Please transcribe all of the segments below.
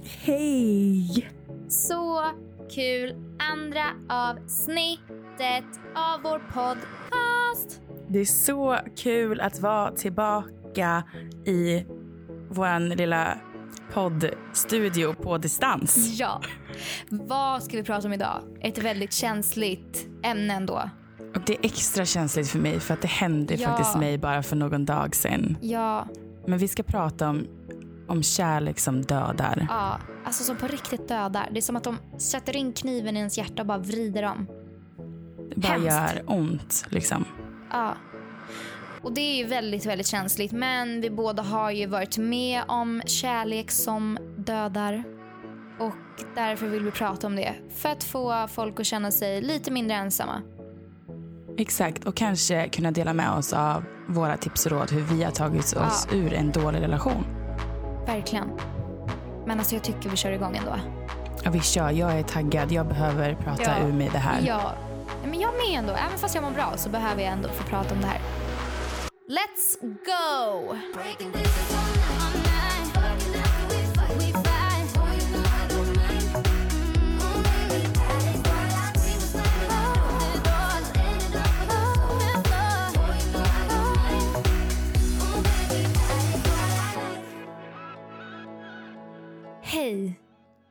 Hej! Så kul! Andra avsnittet av vår podcast. Det är så kul att vara tillbaka i vår lilla poddstudio på distans. Ja. Vad ska vi prata om idag? Ett väldigt känsligt ämne ändå. Och det är extra känsligt för mig för att det hände Ja. faktiskt mig bara för någon dag sedan. Ja, Men vi ska prata om, om kärlek som dödar. ja, alltså som på riktigt dödar. Det är som att de sätter in kniven i ens hjärta och bara vrider om. Det bara hemskt. gör ont liksom. Ja. Och det är ju väldigt, väldigt känsligt. Men vi båda har ju varit med om kärlek som dödar. Och därför vill vi prata om det. För att få folk att känna sig lite mindre ensamma. Exakt, och kanske kunna dela med oss av våra tips och råd hur vi har tagit oss Ja. ur en dålig relation. Verkligen. Men alltså jag tycker vi kör igång ändå. Ja, vi kör, jag är taggad, jag behöver prata Ja. ur mig det här. Ja. Men jag med ändå. Även fast jag mår bra så behöver jag ändå få prata om det här. Let's go! Hej!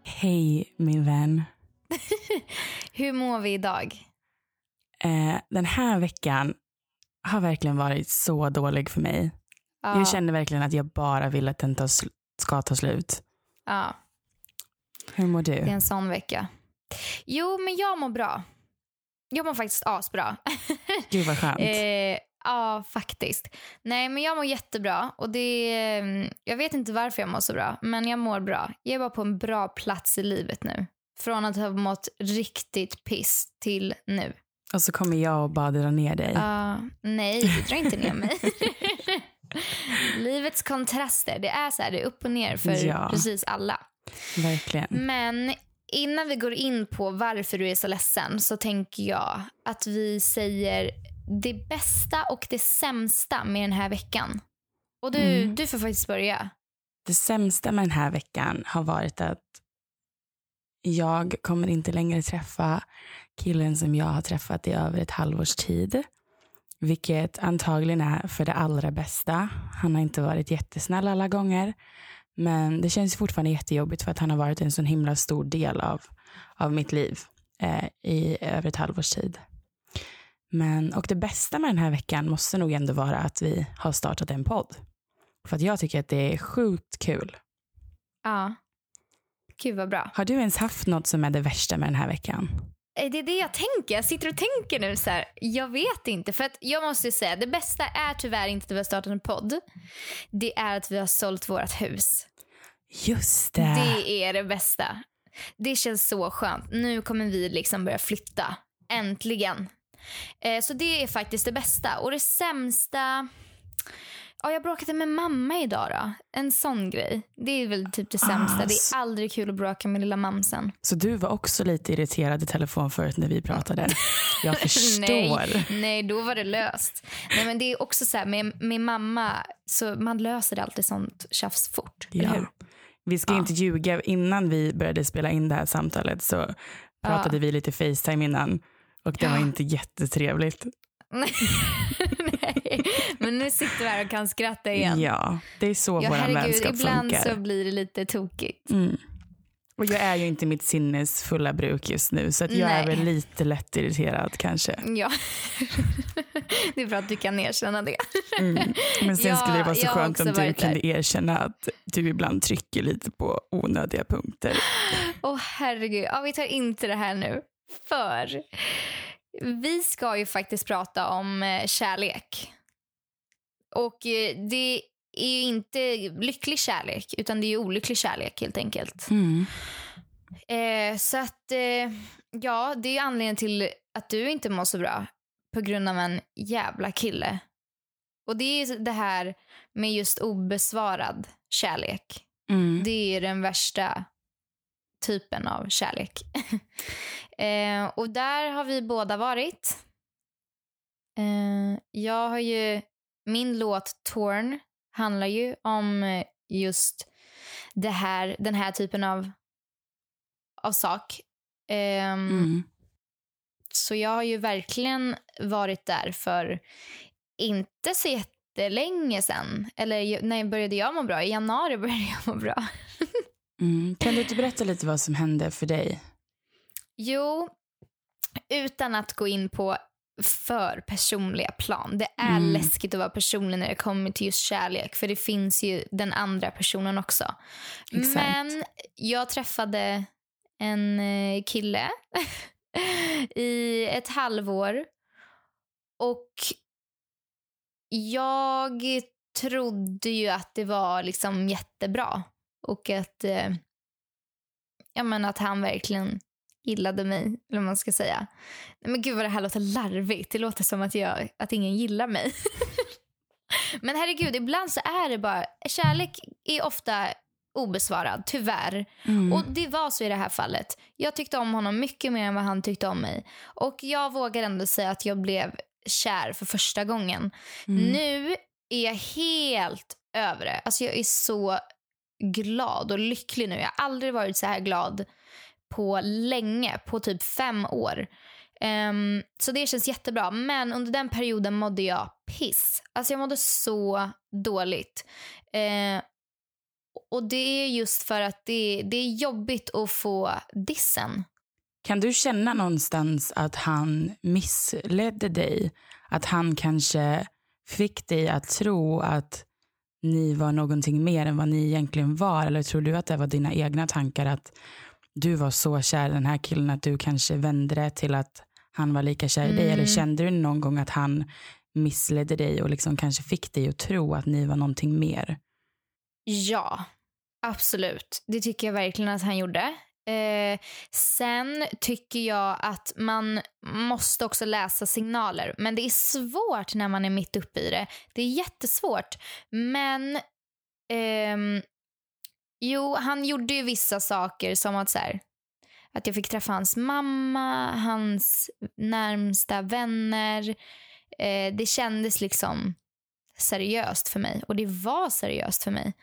Hej min vän. Hur mår vi idag? Eh, den här veckan har verkligen varit så dålig för mig. Ja. Jag känner verkligen att jag bara vill att den sl- ska ta slut. ja. Hur mår Det är du? en sån vecka. Jo, men jag mår bra. Jag mår faktiskt asbra. Gud vad skönt. eh, ja, faktiskt. Nej, men jag mår jättebra. Och det är, jag vet inte varför jag mår så bra, men jag mår bra. Jag är bara på en bra plats i livet nu. Från att ha mått riktigt piss till nu. Och så kommer jag och bara dra ner dig. Ja, nej, du drar inte ner mig. Livets kontraster, det är så här, det är upp och ner för Ja. precis alla. Verkligen. Men innan vi går in på varför du är så ledsen så tänker jag att vi säger det bästa och det sämsta med den här veckan. Och du, Mm. du får faktiskt börja. Det sämsta med den här veckan har varit att jag kommer inte längre träffa killen som jag har träffat i över ett halvårs tid. Vilket antagligen är för det allra bästa. Han har inte varit jättesnäll alla gånger. Men det känns fortfarande jättejobbigt för att han har varit en sån himla stor del av, av mitt liv eh, i över ett halvårs tid. Men, och det bästa med den här veckan måste nog ändå vara att vi har startat en podd. För att jag tycker att det är sjukt kul. Ja. Gud vad bra. Har du ens haft något som är det värsta med den här veckan? Eh, Det är det jag tänker. Jag sitter och tänker nu så här. Jag vet inte. För att jag måste ju säga, det bästa är tyvärr inte att vi har startat en podd. Det är att vi har sålt vårt hus. Just det. Det är det bästa. Det känns så skönt. Nu kommer vi liksom börja flytta. Äntligen. Eh, så det är faktiskt det bästa. Och det sämsta... Ja, jag bråkade med mamma idag då. En sån grej. Det är väl typ det sämsta. Ah, det är aldrig kul att bråka med lilla mamsen. Så du var också lite irriterad i telefon förut när vi pratade? Jag förstår. Nej, nej, då var det löst. Nej, men det är också så här med, med mamma, så man löser alltid sånt tjafs fort. Eller Ja. hur? Vi ska Ja. inte ljuga. Innan vi började spela in det här samtalet så pratade vi lite Facetime innan. Och det var inte jättetrevligt. nej, men nu sitter vi här och kan skratta igen. Ja, det är så Ja, vår herregud, vänskap ibland funkar. så blir det lite tokigt. Mm. Och jag är ju inte mitt sinnes fulla bruk just nu så att jag är Nej. väl lite lätt irriterad kanske. Ja. det är bra att du kan erkänna det. Mm. Men sen Ja, skulle det vara så skönt om du varit där. kunde erkänna att du ibland trycker lite på onödiga punkter. Åh herregud, ja, vi tar inte det här nu. För vi ska ju faktiskt prata om eh, kärlek. Och eh, det är ju inte lycklig kärlek, utan det är olycklig kärlek helt enkelt. Mm. Eh, så att, eh, ja, det är ju anledningen till att du inte mår så bra. På grund av en jävla kille. Och det är ju det här med just obesvarad kärlek. Mm. Det är den värsta typen av kärlek. eh, och där har vi båda varit. Eh, jag har ju, min låt Torn handlar ju om eh, just det här, den här typen av, av sak. Ehm, Mm. Så jag har ju verkligen varit där för inte så jättelänge sen. Eller när började jag må bra? I januari började jag må bra. Mm. Kan du inte berätta lite vad som hände för dig? Jo, utan att gå in på för personliga plan. Det är Mm. läskigt att vara personlig när det kommer till just kärlek. För det finns ju den andra personen också. Exakt. Men jag träffade en eh, kille i ett halvår. Och jag trodde ju att det var liksom jättebra. Och att, eh, ja, men att han verkligen gillade mig, eller vad man ska säga. Nej, Men gud vad det här låter larvigt. Det låter som att, jag, att ingen gillar mig. men herregud, ibland så är det bara... Kärlek är ofta obesvarad, tyvärr. Mm. Och det var så i det här fallet. Jag tyckte om honom mycket mer än vad han tyckte om mig. Och jag vågar ändå säga att jag blev kär för första gången. Mm. Nu är jag helt över det. Alltså jag är så glad och lycklig nu. Jag har aldrig varit så här glad på länge, på typ fem år. Um, så det känns jättebra. Men under den perioden mådde jag piss. Alltså jag mådde så dåligt. Uh, och det är just för att det, det är jobbigt att få dissen. Kan du känna någonstans att han missledde dig? Att han kanske fick dig att tro att ni var någonting mer än vad ni egentligen var? Eller tror du att det var dina egna tankar att du var så kär i den här killen att du kanske vände det till att han var lika kär i dig? Mm. Eller kände du någon gång att han missledde dig och liksom kanske fick dig att tro att ni var någonting mer? Ja, absolut. Det tycker jag verkligen att han gjorde. Eh, sen tycker jag att man måste också läsa signaler. Men det är svårt när man är mitt uppe i det. Det är jättesvårt. Men eh, jo, han gjorde ju vissa saker som att så här, att jag fick träffa hans mamma, hans närmsta vänner. Eh, det kändes liksom seriöst för mig och det var seriöst för mig.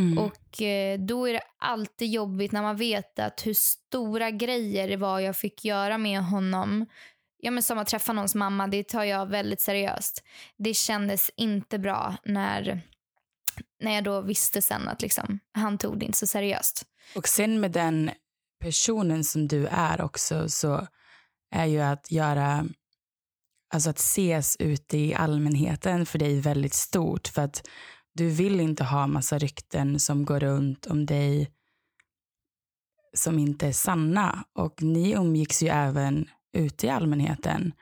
Mm. Och eh, då är det alltid jobbigt när man vet att hur stora grejer det var jag fick göra med honom. Ja, men som att träffa någons mamma, det tar jag väldigt seriöst. Det kändes inte bra när, när jag då visste sen att liksom, han tog det inte så seriöst. Och sen med den personen som du är också så är ju att göra, alltså att ses ute i allmänheten för dig väldigt stort. För att du vill inte ha massa rykten som går runt om dig som inte är sanna. Och ni umgicks ju även ute i allmänheten.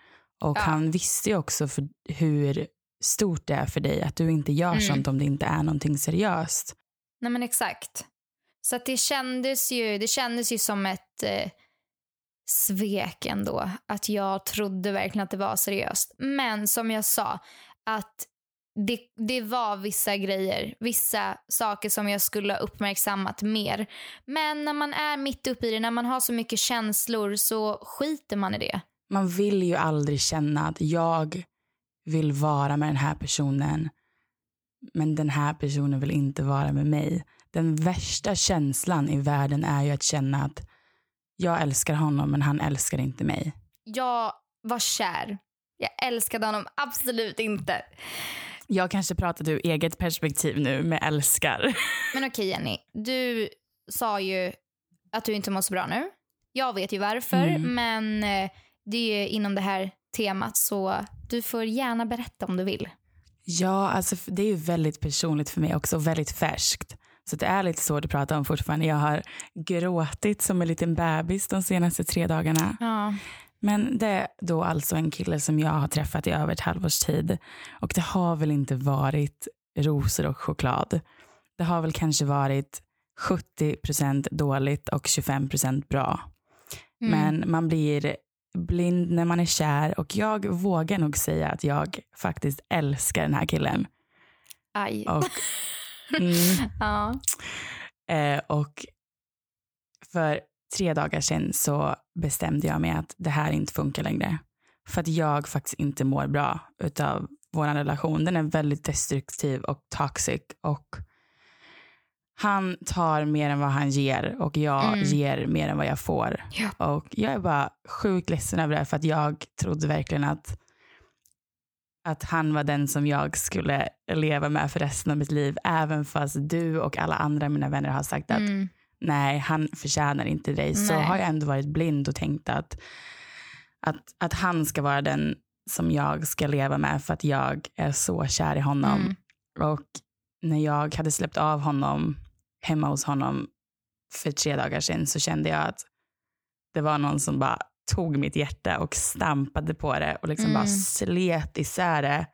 Och Ja. han visste ju också för hur stort det är för dig att du inte gör Mm. sånt om det inte är någonting seriöst. Nej men exakt. Så att det kändes ju, det kändes ju som ett eh, svek ändå. Att jag trodde verkligen att det var seriöst. Men som jag sa, att det, det var vissa grejer, vissa saker som jag skulle ha uppmärksammat mer. Men när man är mitt uppe i det, när man har så mycket känslor så skiter man i det. man vill ju aldrig känna att jag vill vara med den här personen men den här personen vill inte vara med mig. Den värsta känslan i världen är ju att känna att jag älskar honom men han älskar inte mig. Jag var kär. Jag älskade honom absolut inte. Jag kanske pratar ur eget perspektiv nu med älskar. Men okej Jenny, du sa ju att du inte mår så bra nu. Jag vet ju varför, Mm. men eh, det är ju inom det här temat så du får gärna berätta om du vill. Ja, alltså det är ju väldigt personligt för mig också väldigt färskt. Så det är lite svårt att prata om fortfarande. Jag har gråtit som en liten bebis de senaste tre dagarna. Ja. Men det är då alltså en kille som jag har träffat i över ett halvårs tid. Och det har väl inte varit rosor och choklad. Det har väl kanske varit 70% dåligt och 25% bra. Mm. Men man blir blind när man är kär och jag vågar nog säga att jag faktiskt älskar den här killen. Aj. Och, mm, Ja. eh, och för tre dagar sedan så bestämde jag mig att det här inte funkar längre. För att jag faktiskt inte mår bra utav vår relation. Den är väldigt destruktiv och toxic och han tar mer än vad han ger och jag Mm. ger mer än vad jag får. Ja. Och jag är bara sjukt ledsen över det för att jag trodde verkligen att, att han var den som jag skulle leva med för resten av mitt liv. Även fast du och alla andra mina vänner har sagt att Mm. Nej, han förtjänar inte dig. Så Nej. har jag ändå varit blind och tänkt att, att, att han ska vara den som jag ska leva med för att jag är så kär i honom. Mm. Och när jag hade släppt av honom hemma hos honom för tre dagar sedan så kände jag att det var någon som bara tog mitt hjärta och stampade på det och liksom Mm. bara slet isär det.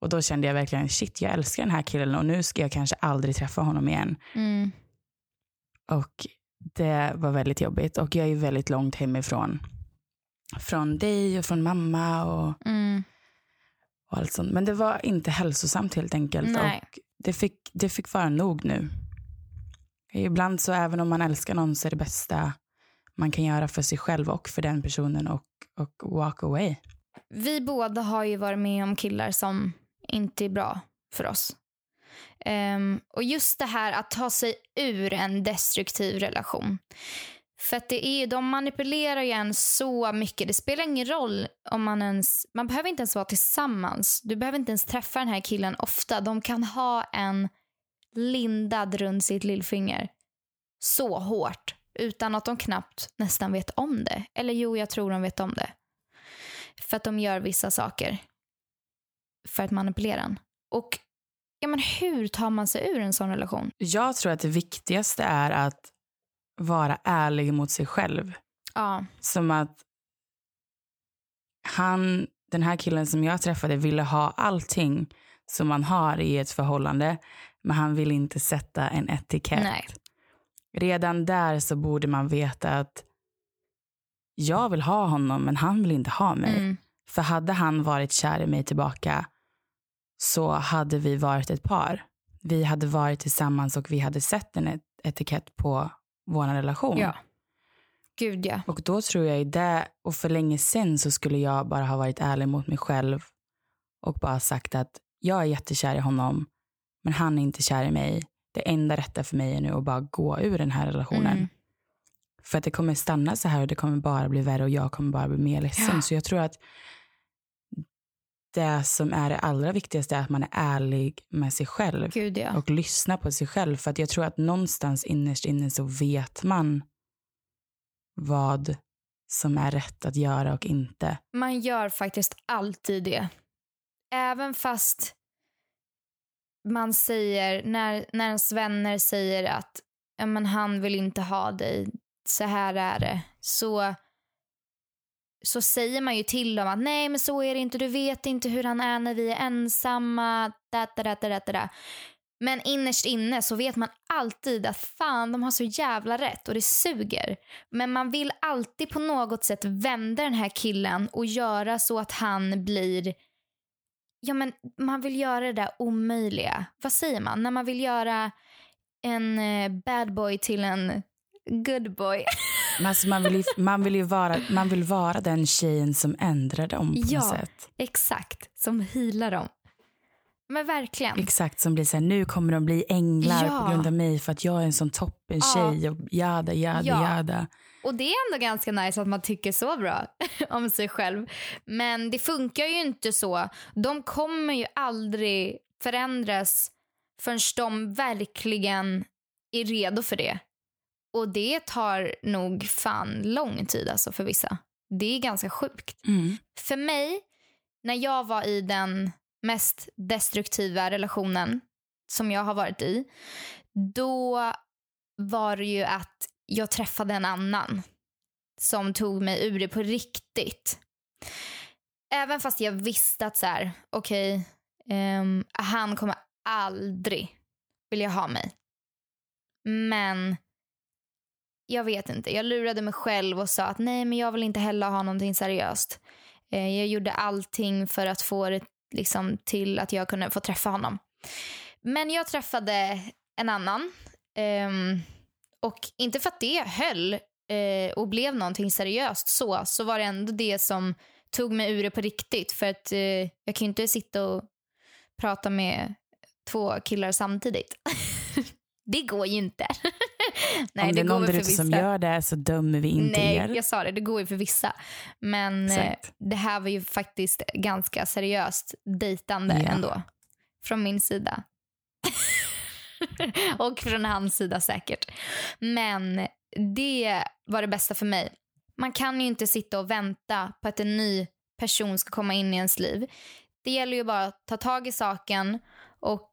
Och då kände jag verkligen shit, jag älskar den här killen och nu ska jag kanske aldrig träffa honom igen. Mm. Och det var väldigt jobbigt och jag är väldigt långt hemifrån. Från dig och från mamma och, Mm. och allt sånt. Men det var inte hälsosamt helt enkelt. Nej. Och det fick, det fick vara nog nu. Ibland så även om man älskar någon så är det bästa man kan göra för sig själv och för den personen och, och walk away. Vi båda har ju varit med om killar som inte är bra för oss. Um, och just det här att ta sig ur en destruktiv relation. För att det är, de manipulerar ju en så mycket. Det spelar ingen roll om man ens... Man behöver inte ens vara tillsammans. Du behöver inte ens träffa den här killen ofta. De kan ha en lindad runt sitt lillfinger så hårt utan att de knappt nästan vet om det. Eller jo, jag tror de vet om det. För att de gör vissa saker för att manipulera en. Och ja, men hur tar man sig ur en sån relation? Jag tror att det viktigaste är att vara ärlig mot sig själv. Ja. Som att han, den här killen som jag träffade ville ha allting som man har i ett förhållande. Men han vill inte sätta en etikett. Nej. Redan där så borde man veta att jag vill ha honom men han vill inte ha mig. Mm. För hade han varit kär i mig tillbaka så hade vi varit ett par. Vi hade varit tillsammans och vi hade sett en et- etikett på vår relation. Ja. Gud ja. Och då tror jag i det, och för länge sen så skulle jag bara ha varit ärlig mot mig själv och bara sagt att jag är jättekär i honom men han är inte kär i mig. Det enda rätta för mig är nu att bara gå ur den här relationen. Mm. För att det kommer stanna så här och det kommer bara bli värre och jag kommer bara bli mer ledsen. Ja. Så jag tror att det som är det allra viktigaste är att man är ärlig med sig själv Gud ja. och lyssnar på sig själv. För att jag tror att någonstans innerst inne så vet man vad som är rätt att göra och inte. Man gör faktiskt alltid det. Även fast man säger, när, när ens vänner säger att ja, men han vill inte ha dig, så här är det. Så, så säger man ju till dem att nej men så är det inte, du vet inte hur han är när vi är ensamma. Da, da, da, da, da. Men innerst inne så vet man alltid att fan de har så jävla rätt och det suger. Men man vill alltid på något sätt vända den här killen och göra så att han blir... Ja, men man vill göra det där omöjliga. Vad säger man? När man vill göra en eh, bad boy till en good boy. Alltså man, vill ju, man, vill ju vara, man vill vara den tjejen som ändrar dem på Ja. något sätt. Exakt, som healar dem. Men verkligen. Exakt, som blir så här, nu kommer de bli änglar Ja. på grund av mig för att jag är en sån toppen Ja. tjej och jada, jada, Ja. jada. Och det är ändå ganska nice att man tycker så bra om sig själv. Men det funkar ju inte så. De kommer ju aldrig förändras förrän de verkligen är redo för det. Och det tar nog fan lång tid alltså för vissa. Det är ganska sjukt. Mm. För mig, när jag var i den mest destruktiva relationen som jag har varit i, då var det ju att jag träffade en annan som tog mig ur det på riktigt. Även fast jag visste att så här, okej, ehm, han kommer aldrig vilja ha mig. Men jag vet inte, jag lurade mig själv och sa att nej men jag vill inte heller ha någonting seriöst. Eh, jag gjorde allting för att få det liksom, till att jag kunde få träffa honom. Men jag träffade en annan. Eh, och inte för att det höll eh, och blev någonting seriöst så, så var det ändå det som tog mig ur det på riktigt. För att eh, jag kan ju inte sitta och prata med två killar samtidigt. Det går ju inte. Nej, Om det är någon där ute som gör det så dömer vi inte Nej, er. jag sa det. Det går ju för vissa. Men eh, Exakt. det här var ju faktiskt ganska seriöst dejtande Ja. ändå. Från min sida. och från hans sida säkert. Men det var det bästa för mig. Man kan ju inte sitta och vänta på att en ny person ska komma in i ens liv. Det gäller ju bara att ta tag i saken och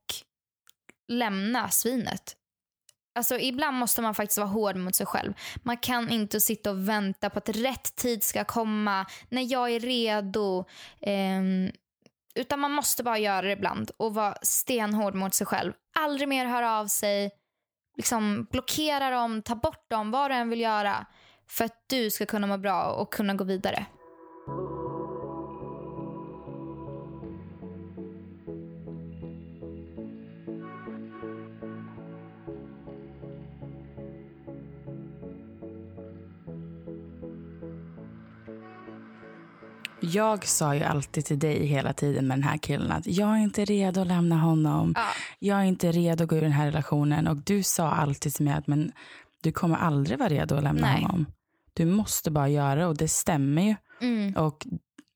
lämna svinet. Alltså ibland måste man faktiskt vara hård mot sig själv. Man kan inte sitta och vänta på att rätt tid ska komma, när jag är redo. Ehm, utan man måste bara göra det ibland och vara stenhård mot sig själv. Aldrig mer höra av sig, liksom blockera dem, ta bort dem, vad du än vill göra. För att du ska kunna må bra och kunna gå vidare. Jag sa ju alltid till dig hela tiden med den här killen att jag är inte redo att lämna honom. Ja. Jag är inte redo att gå ur den här relationen. Och du sa alltid till mig att men, du kommer aldrig vara redo att lämna Nej. honom. Du måste bara göra det och det stämmer ju. Mm. Och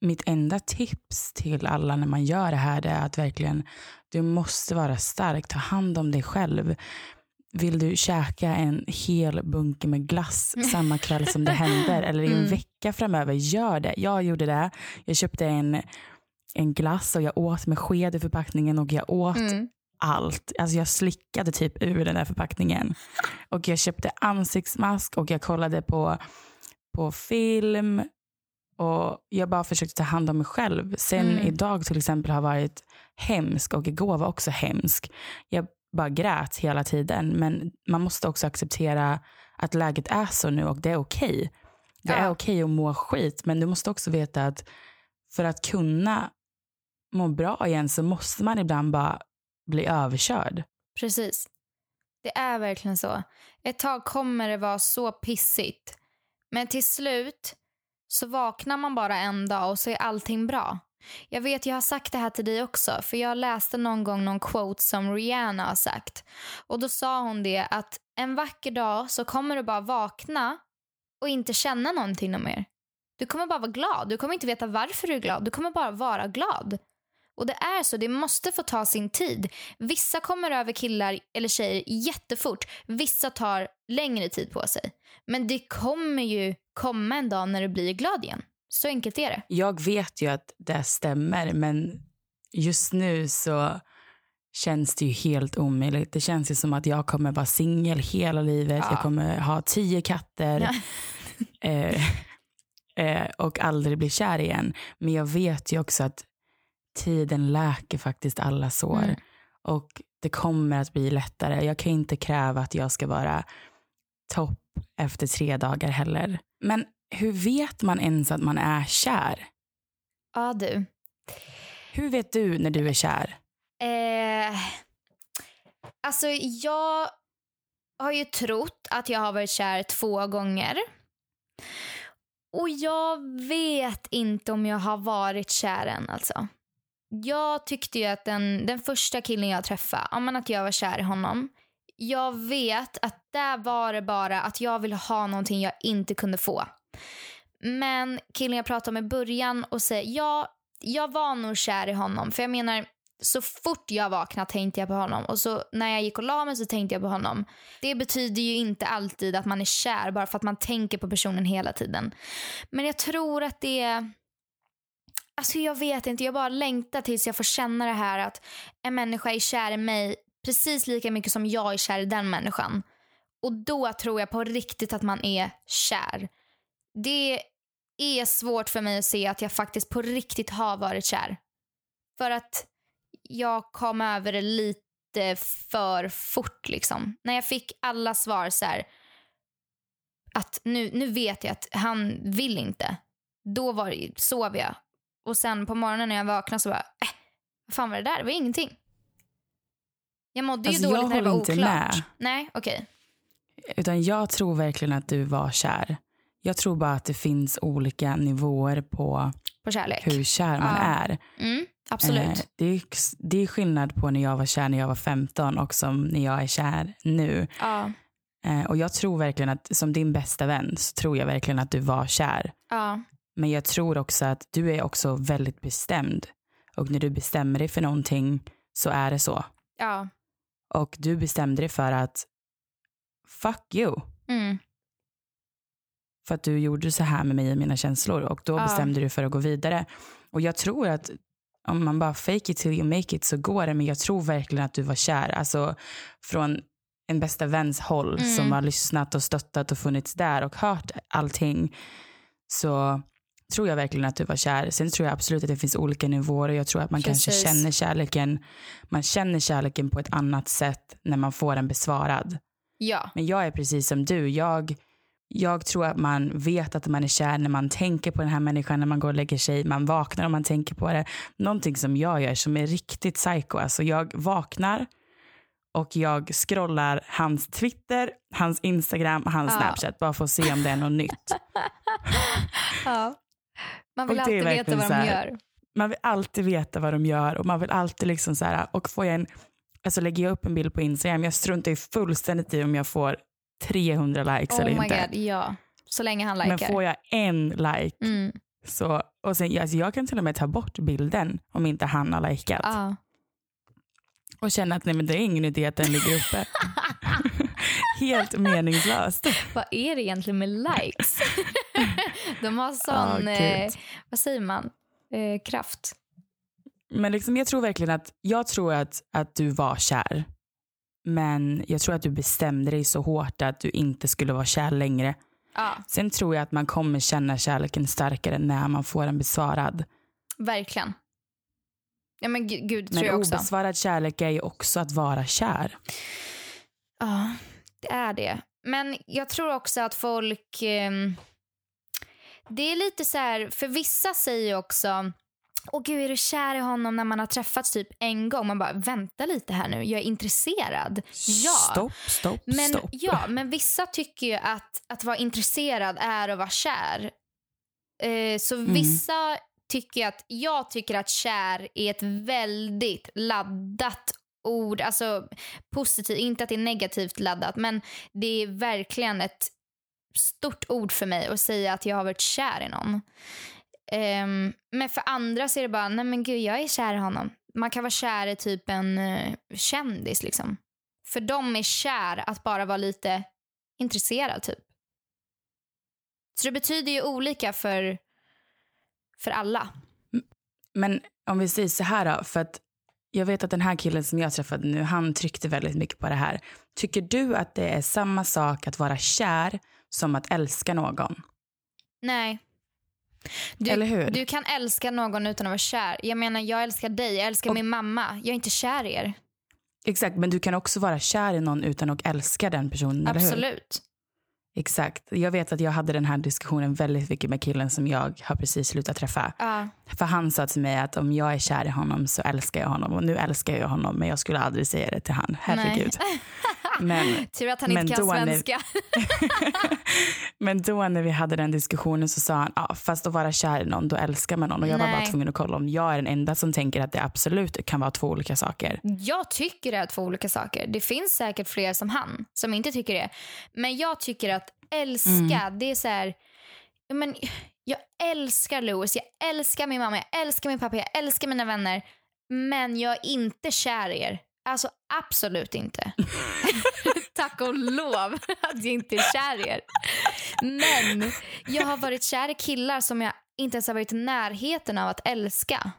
mitt enda tips till alla när man gör det här är att verkligen, du måste vara stark, ta hand om dig själv. Vill du käka en hel bunke med glass samma kväll som det händer eller i en Mm. vecka framöver, gör det. Jag gjorde det. Jag köpte en, en glass och jag åt med sked i förpackningen och jag åt Mm. allt. Alltså jag slickade typ ur den där förpackningen. Och jag köpte ansiktsmask och jag kollade på, på film. Och jag bara försökte ta hand om mig själv. Sen Mm. idag till exempel har varit hemsk och igår var också hemsk. Jag bara grät hela tiden. Men man måste också acceptera att läget är så nu och det är okej. Det Ja. är okej att må skit men du måste också veta att för att kunna må bra igen så måste man ibland bara bli överkörd. Precis. Det är verkligen så. Ett tag kommer det vara så pissigt. Men till slut så vaknar man bara en dag och så är allting bra. Jag vet, jag har sagt det här till dig också, för jag läste någon gång någon quote som Rihanna har sagt. Och då sa hon det att en vacker dag så kommer du bara vakna och inte känna någonting mer. Du kommer bara vara glad. Du kommer inte veta varför du är glad. Du kommer bara vara glad. Och det är så, det måste få ta sin tid. Vissa kommer över killar eller tjejer jättefort. Vissa tar längre tid på sig. Men det kommer ju komma en dag när du blir glad igen. Så enkelt är det. Jag vet ju att det stämmer men just nu så känns det ju helt omöjligt. Det känns ju som att jag kommer vara singel hela livet. Ja. Jag kommer ha tio katter Ja. eh, eh, och aldrig bli kär igen. Men jag vet ju också att tiden läker faktiskt alla sår. Mm. Och det kommer att bli lättare. Jag kan inte kräva att jag ska vara topp efter tre dagar heller. Men hur vet man ens att man är kär? Ja, du. Hur vet du när du är kär? Eh, alltså, jag har ju trott att jag har varit kär två gånger. Och jag vet inte om jag har varit kär än alltså. Jag tyckte ju att den, den första killen jag träffade, ja, men att jag var kär i honom. Jag vet att där var det bara att jag ville ha någonting jag inte kunde få. Men killen jag pratade med i början och säger ja, jag var nog kär i honom. För jag menar, så fort jag vaknade tänkte jag på honom. Och så när jag gick och la mig så tänkte jag på honom. Det betyder ju inte alltid att man är kär bara för att man tänker på personen hela tiden. Men jag tror att det är... Alltså jag vet inte, jag bara längtar tills jag får känna det här att en människa är kär i mig precis lika mycket som jag är kär i den människan. Och då tror jag på riktigt att man är kär. Det är svårt för mig att se att jag faktiskt på riktigt har varit kär. För att jag kom över det lite för fort liksom. När jag fick alla svar så här att nu, nu vet jag att han vill inte. Då var det, sov jag. Och sen på morgonen när jag vaknade så bara, äh, vad fan var det där? Det var ingenting. Jag mådde ju Alltså, jag dåligt när det var oklart. med. Nej, okej. Utan jag tror verkligen att du var kär. Jag tror bara att det finns olika nivåer på På kärlek. hur kär man Ja. är. Mm, Absolut. Eh, det, är, det är skillnad på när jag var kär när jag var 15 och som när jag är kär nu. ja. Eh, och jag tror verkligen att som din bästa vän så tror jag verkligen att du var kär. Ja. Men jag tror också att du är också väldigt bestämd. Och när du bestämmer dig för någonting så är det så. Ja. Och du bestämde dig för att fuck you. Mm. För att du gjorde så här med mig och mina känslor. Och då Ja. bestämde du för att gå vidare. Och jag tror att om man bara fake it till you make it så går det. Men jag tror verkligen att du var kär. Alltså från en bästa väns håll Mm. som har lyssnat och stöttat och funnits där och hört allting. Så tror jag verkligen att du var kär. Sen tror jag absolut att det finns olika nivåer och jag tror att man kanske Precis. känner kärleken. Man känner kärleken på ett annat sätt när man får den besvarad. Ja. Men jag är precis som du. Jag, jag tror att man vet att man är kär när man tänker på den här människan när man går och lägger sig. Man vaknar om man tänker på det. Någonting som jag gör som är riktigt psycho. Alltså jag vaknar och jag scrollar hans Twitter, hans Instagram och hans Ja. Snapchat bara för att se om det är något nytt. ja. Man vill alltid veta vad de här- gör. Man vill alltid veta vad de gör och man vill alltid liksom så här, och får jag en, alltså lägger jag upp en bild på Instagram, jag struntar ju fullständigt i om jag får 300 likes Oh eller my inte. god, ja. Så länge han Men likar. får jag en like Mm. så, och sen, alltså jag kan till och med ta bort bilden om inte han har likat. Ja. Och känna att nej men det är ingen idé att den ligger uppe. Helt meningslöst. Vad är det egentligen med likes? de har sån, Ja, eh, vad säger man, eh, kraft. Men liksom, jag tror verkligen att, jag tror att, att du var kär. Men jag tror att du bestämde dig så hårt att du inte skulle vara kär längre. Ja, Sen tror jag att man kommer känna kärleken starkare när man får den besvarad. verkligen. Ja men gud, tror Men jag också. obesvarad kärlek är ju också att vara kär. Ja, det är det. Men jag tror också att folk... ehm, det är lite så här, för vissa säger också Åh gud, är du kär i honom när man har träffats typ en gång? Man bara, vänta lite här nu, jag är intresserad. Ja. Stopp, stopp, Men, stopp. ja, men vissa tycker ju att, att vara intresserad är att vara kär. Eh, så Mm. vissa tycker att, jag tycker att kär är ett väldigt laddat ord. Alltså positivt, inte att det är negativt laddat, men det är verkligen ett stort ord för mig att säga att jag har varit kär i någon. Ehm, men för andra så är det bara, nej men gud jag är kär i honom. Man kan vara kär i typ en uh, kändis liksom. För dem är kär att bara vara lite intresserad typ. Så det betyder ju olika för, för alla. Men om vi säger så här då, för att jag vet att den här killen som jag träffade nu, han tryckte väldigt mycket på det här. Tycker du att det är samma sak att vara kär som att älska någon? Nej. Du, Eller hur? Du kan älska någon utan att vara kär. Jag menar, jag älskar dig, jag älskar Och- min mamma. Jag är inte kär i er. Exakt, men du kan också vara kär i någon utan att älska den personen, eller hur? Absolut. Exakt. Jag vet att jag hade den här diskussionen väldigt mycket med killen som jag har precis slutat träffa. Ja. För han sa till mig att om jag är kär i honom så älskar jag honom. Och nu älskar jag honom men jag skulle aldrig säga det till han. Herregud. Men, Tur att han inte kan när- svenska. men då när vi hade den diskussionen så sa han, ja fast att vara kär i någon, då älskar man någon. Och jag var bara Nej. tvungen att kolla om jag är den enda som tänker att det absolut kan vara två olika saker. Jag tycker det är två olika saker. Det finns säkert fler som han som inte tycker det. Men jag tycker att älska, Mm. det är så här... Men, jag älskar Louis, jag älskar min mamma, jag älskar min pappa, jag älskar mina vänner. Men jag är inte kär i er. Alltså absolut inte. Tack och lov att jag inte är kär i er. Men jag har varit kär i killar som jag inte ens har varit i närheten av att älska.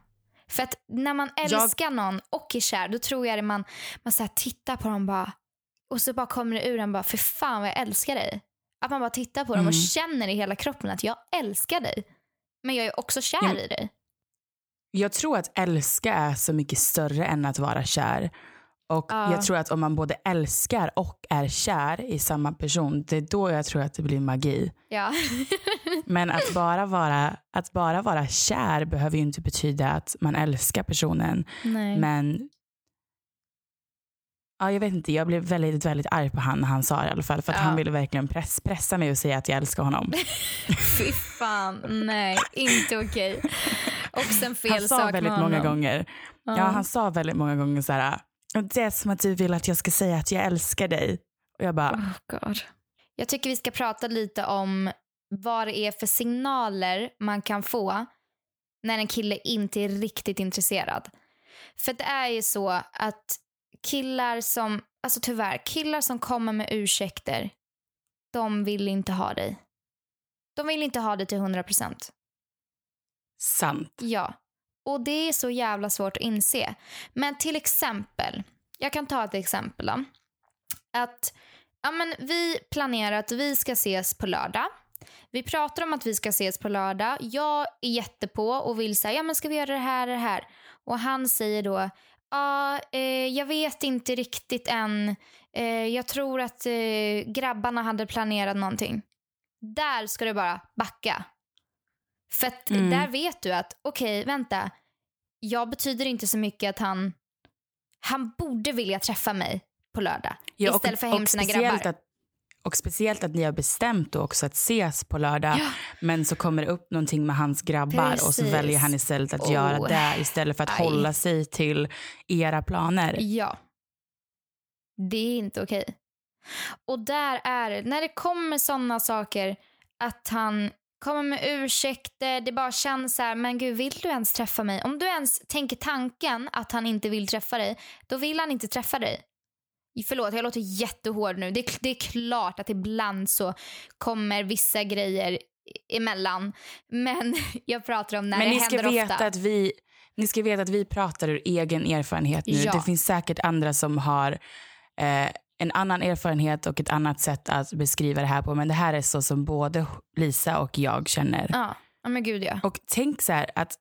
För att när man älskar någon och är kär, då tror jag att man, man så tittar på dem bara och så bara kommer det ur en bara, för fan vad jag älskar dig. Att man bara tittar på dem och Mm. känner i hela kroppen att jag älskar dig. Men jag är också kär Ja. i dig. Jag tror att älska är så mycket större än att vara kär. Och Ja. jag tror att om man både älskar och är kär i samma person, det är då jag tror att det blir magi. Ja. Men att bara vara, att bara vara kär behöver ju inte betyda att man älskar personen. Nej. Men ja, jag vet inte, jag blev väldigt, väldigt arg på han när han sa det i alla fall. För att Ja. han ville verkligen press, pressa mig och säga att jag älskar honom. Fy fan, nej, inte okej. Också fel Han sa sak väldigt med många honom. gånger, ja. han sa väldigt många gånger så här, "Och det är som att du vill att jag ska säga att jag älskar dig. Och jag bara, Oh God. Jag tycker vi ska prata lite om vad det är för signaler man kan få när en kille inte är riktigt intresserad. För det är ju så att killar som, alltså tyvärr, killar som kommer med ursäkter, de vill inte ha dig. De vill inte ha dig till 100%. sant. Ja, och det är så jävla svårt att inse. Men till exempel, jag kan ta ett exempel då. Att ja, men vi planerar att vi ska ses på lördag. Vi pratar om att vi ska ses på lördag. Jag är jättepå och vill säga, ja men ska vi göra det här och det här? Och han säger då, ja, eh, jag vet inte riktigt än. Eh, jag tror att eh, grabbarna hade planerat någonting. Där ska du bara backa. För att Mm. där vet du att, okej, vänta. Jag betyder inte så mycket att han, han borde vilja träffa mig på lördag. Ja, istället för hem sina grabbar. Att, och speciellt att ni har bestämt då också att ses på lördag. Ja. Men så kommer det upp någonting med hans grabbar och så Precis. väljer han istället att Oh. göra det istället för att Aj. hålla sig till era planer. Ja. Det är inte okej. Och där är när det kommer sådana saker att han kommer med ursäkter, det bara känns så här, men gud vill du ens träffa mig? Om du ens tänker tanken att han inte vill träffa dig, då vill han inte träffa dig. Förlåt, jag låter jättehård nu. Det är, det är klart att ibland så kommer vissa grejer emellan. Men jag pratar om när Men det händer veta ofta. att vi ni ska veta att vi pratar ur egen erfarenhet nu. Ja. Det finns säkert andra som har eh, en annan erfarenhet och ett annat sätt att beskriva det här på. Men det här är så som både Lisa och jag känner. Ja, ja men gud ja. Och tänk så här att,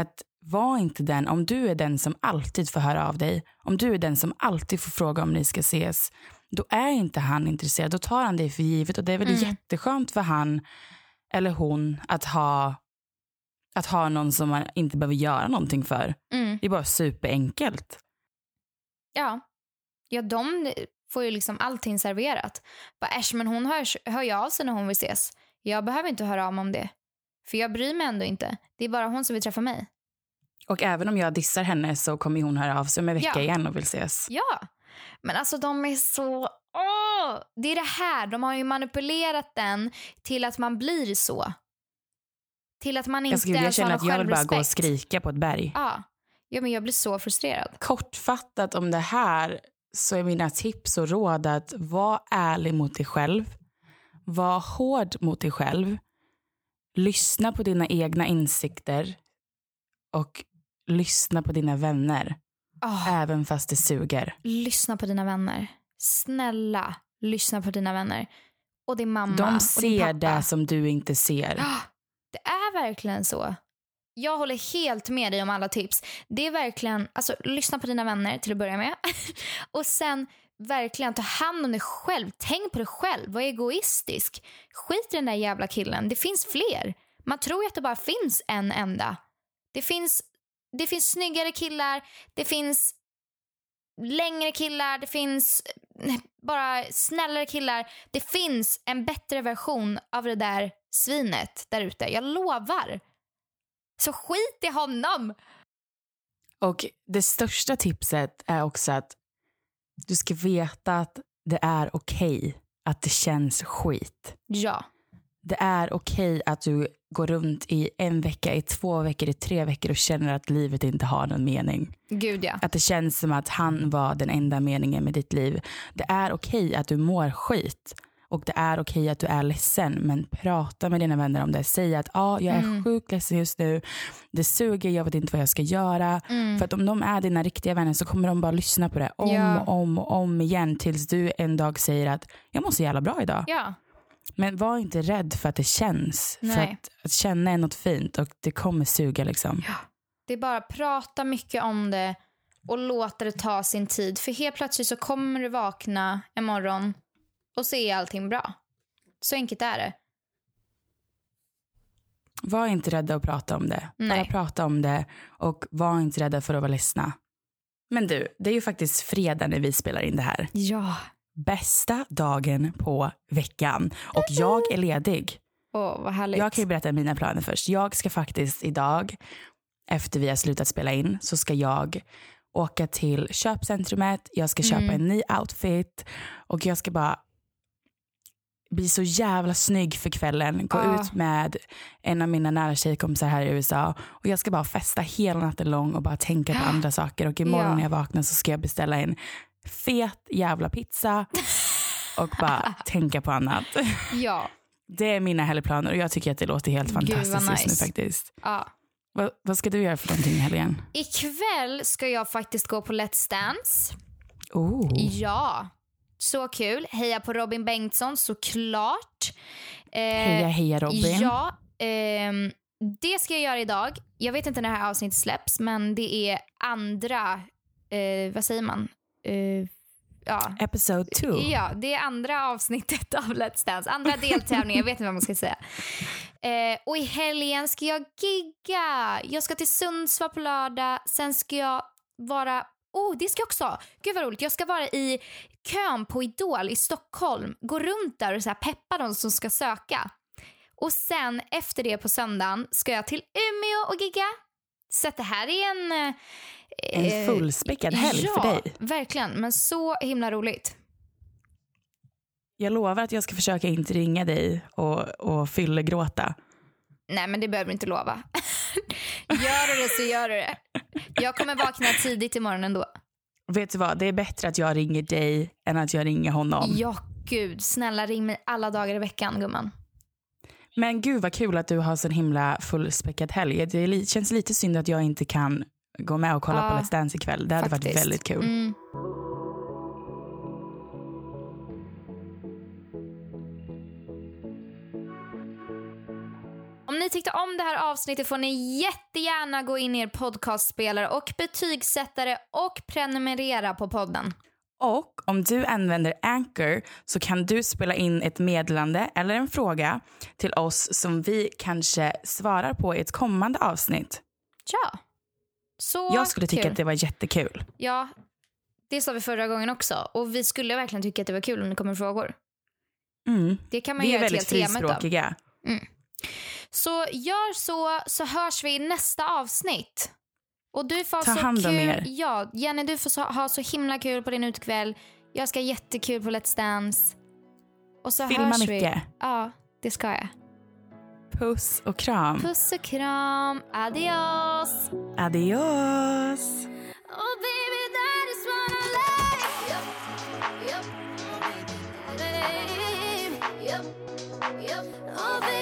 att var inte den, om du är den som alltid får höra av dig, om du är den som alltid får fråga om ni ska ses, då är inte han intresserad. Då tar han dig för givet och det är väl Mm. jätteskönt för han eller hon att ha, att ha någon som man inte behöver göra någonting för. Mm. Det är bara superenkelt. Ja. Ja, de får ju liksom allting serverat. Bara, äsch, men hon hör, hör ju av sig när hon vill ses. Jag behöver inte höra av mig om det. För jag bryr mig ändå inte. Det är bara hon som vill träffa mig. Och även om jag dissar henne så kommer hon höra av sig om en vecka Ja. igen och vill ses. Ja. Men alltså de är så... Åh! Det är det här. De har ju manipulerat den till att man blir så. Till att man inte Jag, skulle, jag ens har känner någon att jag vill bara gå och självrespekt. skrika på ett berg. Ja. ja, men jag blir så frustrerad. kortfattat om det här så är mina tips och råd att vara ärlig mot dig själv. Var hård mot dig själv. Lyssna på dina egna insikter. Och lyssna på dina vänner. Åh. Även fast det suger. lyssna på dina vänner. Snälla, lyssna på dina vänner. Och din mamma De och din ser pappa. det som du inte ser. Ah, Det är verkligen så. Jag håller helt med dig om alla tips. Det är verkligen, alltså lyssna på dina vänner till att börja med. och sen verkligen ta hand om dig själv. Tänk på dig själv. Var egoistisk. Skit i den där jävla killen. Det finns fler. Man tror ju att det bara finns en enda. Det finns, det finns snyggare killar. Det finns längre killar. Det finns bara snällare killar. Det finns en bättre version av det där svinet där ute. Jag lovar. Så skit i honom. Och det största tipset är också att du ska veta att det är okej att det känns skit. Ja. Det är okej att du går runt i en vecka, i två veckor, i tre veckor och känner att livet inte har någon mening. Gud ja. Att det känns som att han var den enda meningen med ditt liv. Det är okej att du mår skit. Och det är okej att du är ledsen. Men prata med dina vänner om det. Säg att ah, jag är Mm. sjukt ledsen just nu. Det suger, jag vet inte vad jag ska göra. Mm. För att om de är dina riktiga vänner så kommer de bara lyssna på det om Ja. och om och om igen. Tills du en dag säger att jag mår så jävla bra idag. Ja. Men var inte rädd för att det känns. För Nej. att, att känna är något fint och det kommer suga liksom. Det är bara prata mycket om det och låta det ta sin tid. För helt plötsligt så kommer du vakna en morgon och så är allting bra. Så enkelt är det. Var inte rädda att prata om det. Bara Nej. prata om det och var inte rädda för att vara ledsna. Men du, det är ju faktiskt fredag när vi spelar in det här. Ja. Bästa dagen på veckan. Och jag är ledig. Åh, vad härligt. Jag kan ju berätta mina planer först. Jag ska faktiskt idag, efter vi har slutat spela in, så ska jag åka till köpcentrumet, jag ska köpa Mm. en ny outfit och jag ska bara bli så jävla snygg för kvällen. Gå Ja. ut med en av mina nära tjejkompisar här i USA och jag ska bara festa hela natten lång och bara tänka på andra saker. Och imorgon Ja. när jag vaknar så ska jag beställa en fet jävla pizza och bara tänka på annat. Ja, Det är mina helgplaner och jag tycker att det låter helt Gud, vad fantastiskt just nu nice. faktiskt. ja. Vad, vad ska du göra för någonting i helgen? Ikväll ska jag faktiskt gå på Let's Dance. Oh. Ja, så kul. Heja på Robin Bengtsson såklart. Eh, Heja heja Robin. Ja, ehm, det ska jag göra idag. Jag vet inte när det här avsnittet släpps, men det är andra, eh, vad säger man? Eh, ja. Episode 2. Ja, det är andra avsnittet av Let's Dance. Andra deltävlingen, jag vet inte vad man ska säga. Eh, och i helgen ska jag gigga. Jag ska till Sundsvall på lördag. Sen ska jag vara... Oh, det ska jag också. Gud vad roligt. Jag ska vara i kön på Idol i Stockholm. Gå runt där och så peppa de som ska söka. Och sen efter det på söndagen ska jag till Umeå och gigga. Så att det här är en... eh, En fullspäckad helg ja, för dig. verkligen. Men så himla roligt. Jag lovar att jag ska försöka inte ringa dig och, och fyllegråta. Nej, men det behöver du inte lova. gör du det så gör du det. Jag kommer vakna tidigt imorgon ändå. Vet du vad, det är bättre att jag ringer dig än att jag ringer honom. Ja, gud. Snälla ring mig alla dagar i veckan, gumman. Men gud vad kul att du har så himla fullspäckad helg. Det känns lite synd att jag inte kan gå med och kolla Ja, på Let's Dance ikväll. Det hade varit faktiskt. väldigt kul. Mm. Om ni tyckte om det här avsnittet får ni jättegärna gå in i er podcastspelare och betygsättare och prenumerera på podden. Och om du använder Anchor så kan du spela in ett meddelande eller en fråga till oss som vi kanske svarar på i ett kommande avsnitt. Ja. Så Jag skulle tycka kul. att det var jättekul. Ja, det sa vi förra gången också. Och vi skulle verkligen tycka att det var kul om det kommer frågor. Mm. Det kan man Vi är göra ett väldigt helt tema av. Så gör så, så hörs vi i nästa avsnitt. Och du får Ta så hand om kul. er. Ja, Jenny, du får ha så himla kul på din utekväll. Jag ska ha jättekul på Let's Dance. Och så Filma hörs mycket. vi. mycket. Ja, det ska jag. Puss och kram. Puss och kram. Adios. Adios. Oh baby, that is what I like. Yep, yep, baby. Yep, yep. Oh baby.